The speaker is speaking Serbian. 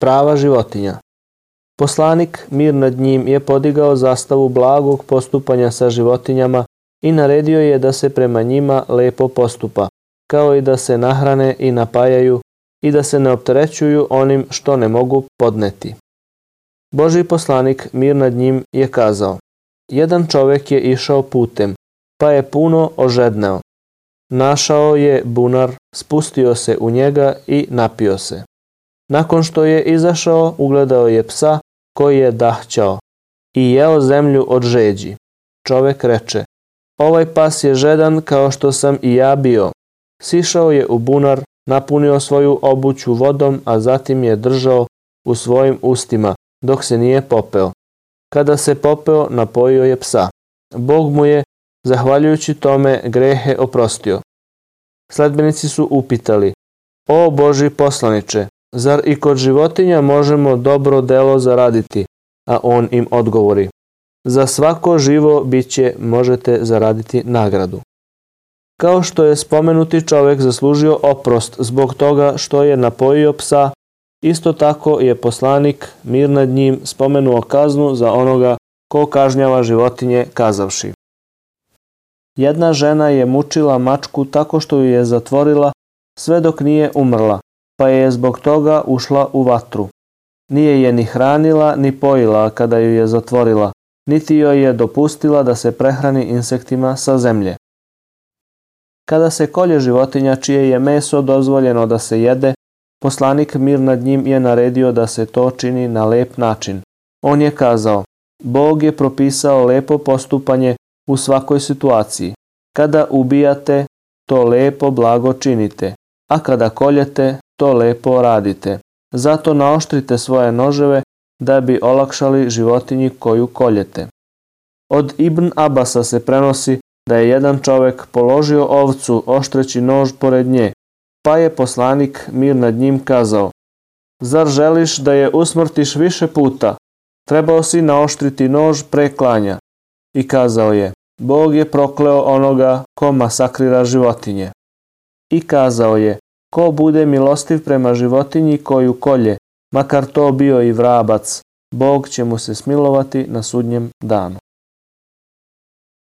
prava životinja. Poslanik mir nad njim je podigao zastavu blagog postupanja sa životinjama i naredio je da se prema njima lepo postupa, kao i da se nahrane i napajaju i da se ne opterećuju onim što ne mogu podneti. Boži poslanik mir nad njim je kazao Jedan čovjek je išao putem, pa je puno ožedneo. Našao je bunar, spustio se u njega i napio se. Nakon što je izašao, ugledao je psa koji je dahćao i jeo zemlju od žeđi. Čovek reče, ovaj pas je žedan kao što sam i ja bio. Sišao je u bunar, napunio svoju obuću vodom, a zatim je držao u svojim ustima, dok se nije popeo. Kada se popeo, napojio je psa. Bog mu je, zahvaljujući tome, grehe oprostio. Sledbenici su upitali, o Boži poslaniče, Zar i kod životinja možemo dobro delo zaraditi? A on im odgovori. Za svako živo biće možete zaraditi nagradu. Kao što je spomenuti čovjek zaslužio oprost zbog toga što je napojio psa, isto tako je poslanik mir nad njim spomenuo kaznu za onoga ko kažnjava životinje kazavši. Jedna žena je mučila mačku tako što ju je zatvorila sve dok nije umrla, pa je zbog toga ušla u vatru. Nije je ni hranila ni pojila kada ju je zatvorila, niti joj je dopustila da se prehrani insektima sa zemlje. Kada se kolje životinja čije je meso dozvoljeno da se jede, poslanik mir nad njim je naredio da se to čini na lep način. On je kazao, Bog je propisao lepo postupanje u svakoj situaciji. Kada ubijate, to lepo blago činite, a kada koljete, to lepo radite. Zato naoštrite svoje noževe da bi olakšali životinji koju koljete. Od Ibn Abasa se prenosi da je jedan čovjek položio ovcu oštreći nož pored nje, pa je poslanik mir nad njim kazao Zar želiš da je usmrtiš više puta? Trebao si naoštriti nož pre klanja. I kazao je, Bog je prokleo onoga ko masakrira životinje. I kazao je, Ko bude milostiv prema životinji koju kolje, makar to bio i vrabac, Bog će mu se smilovati na sudnjem danu.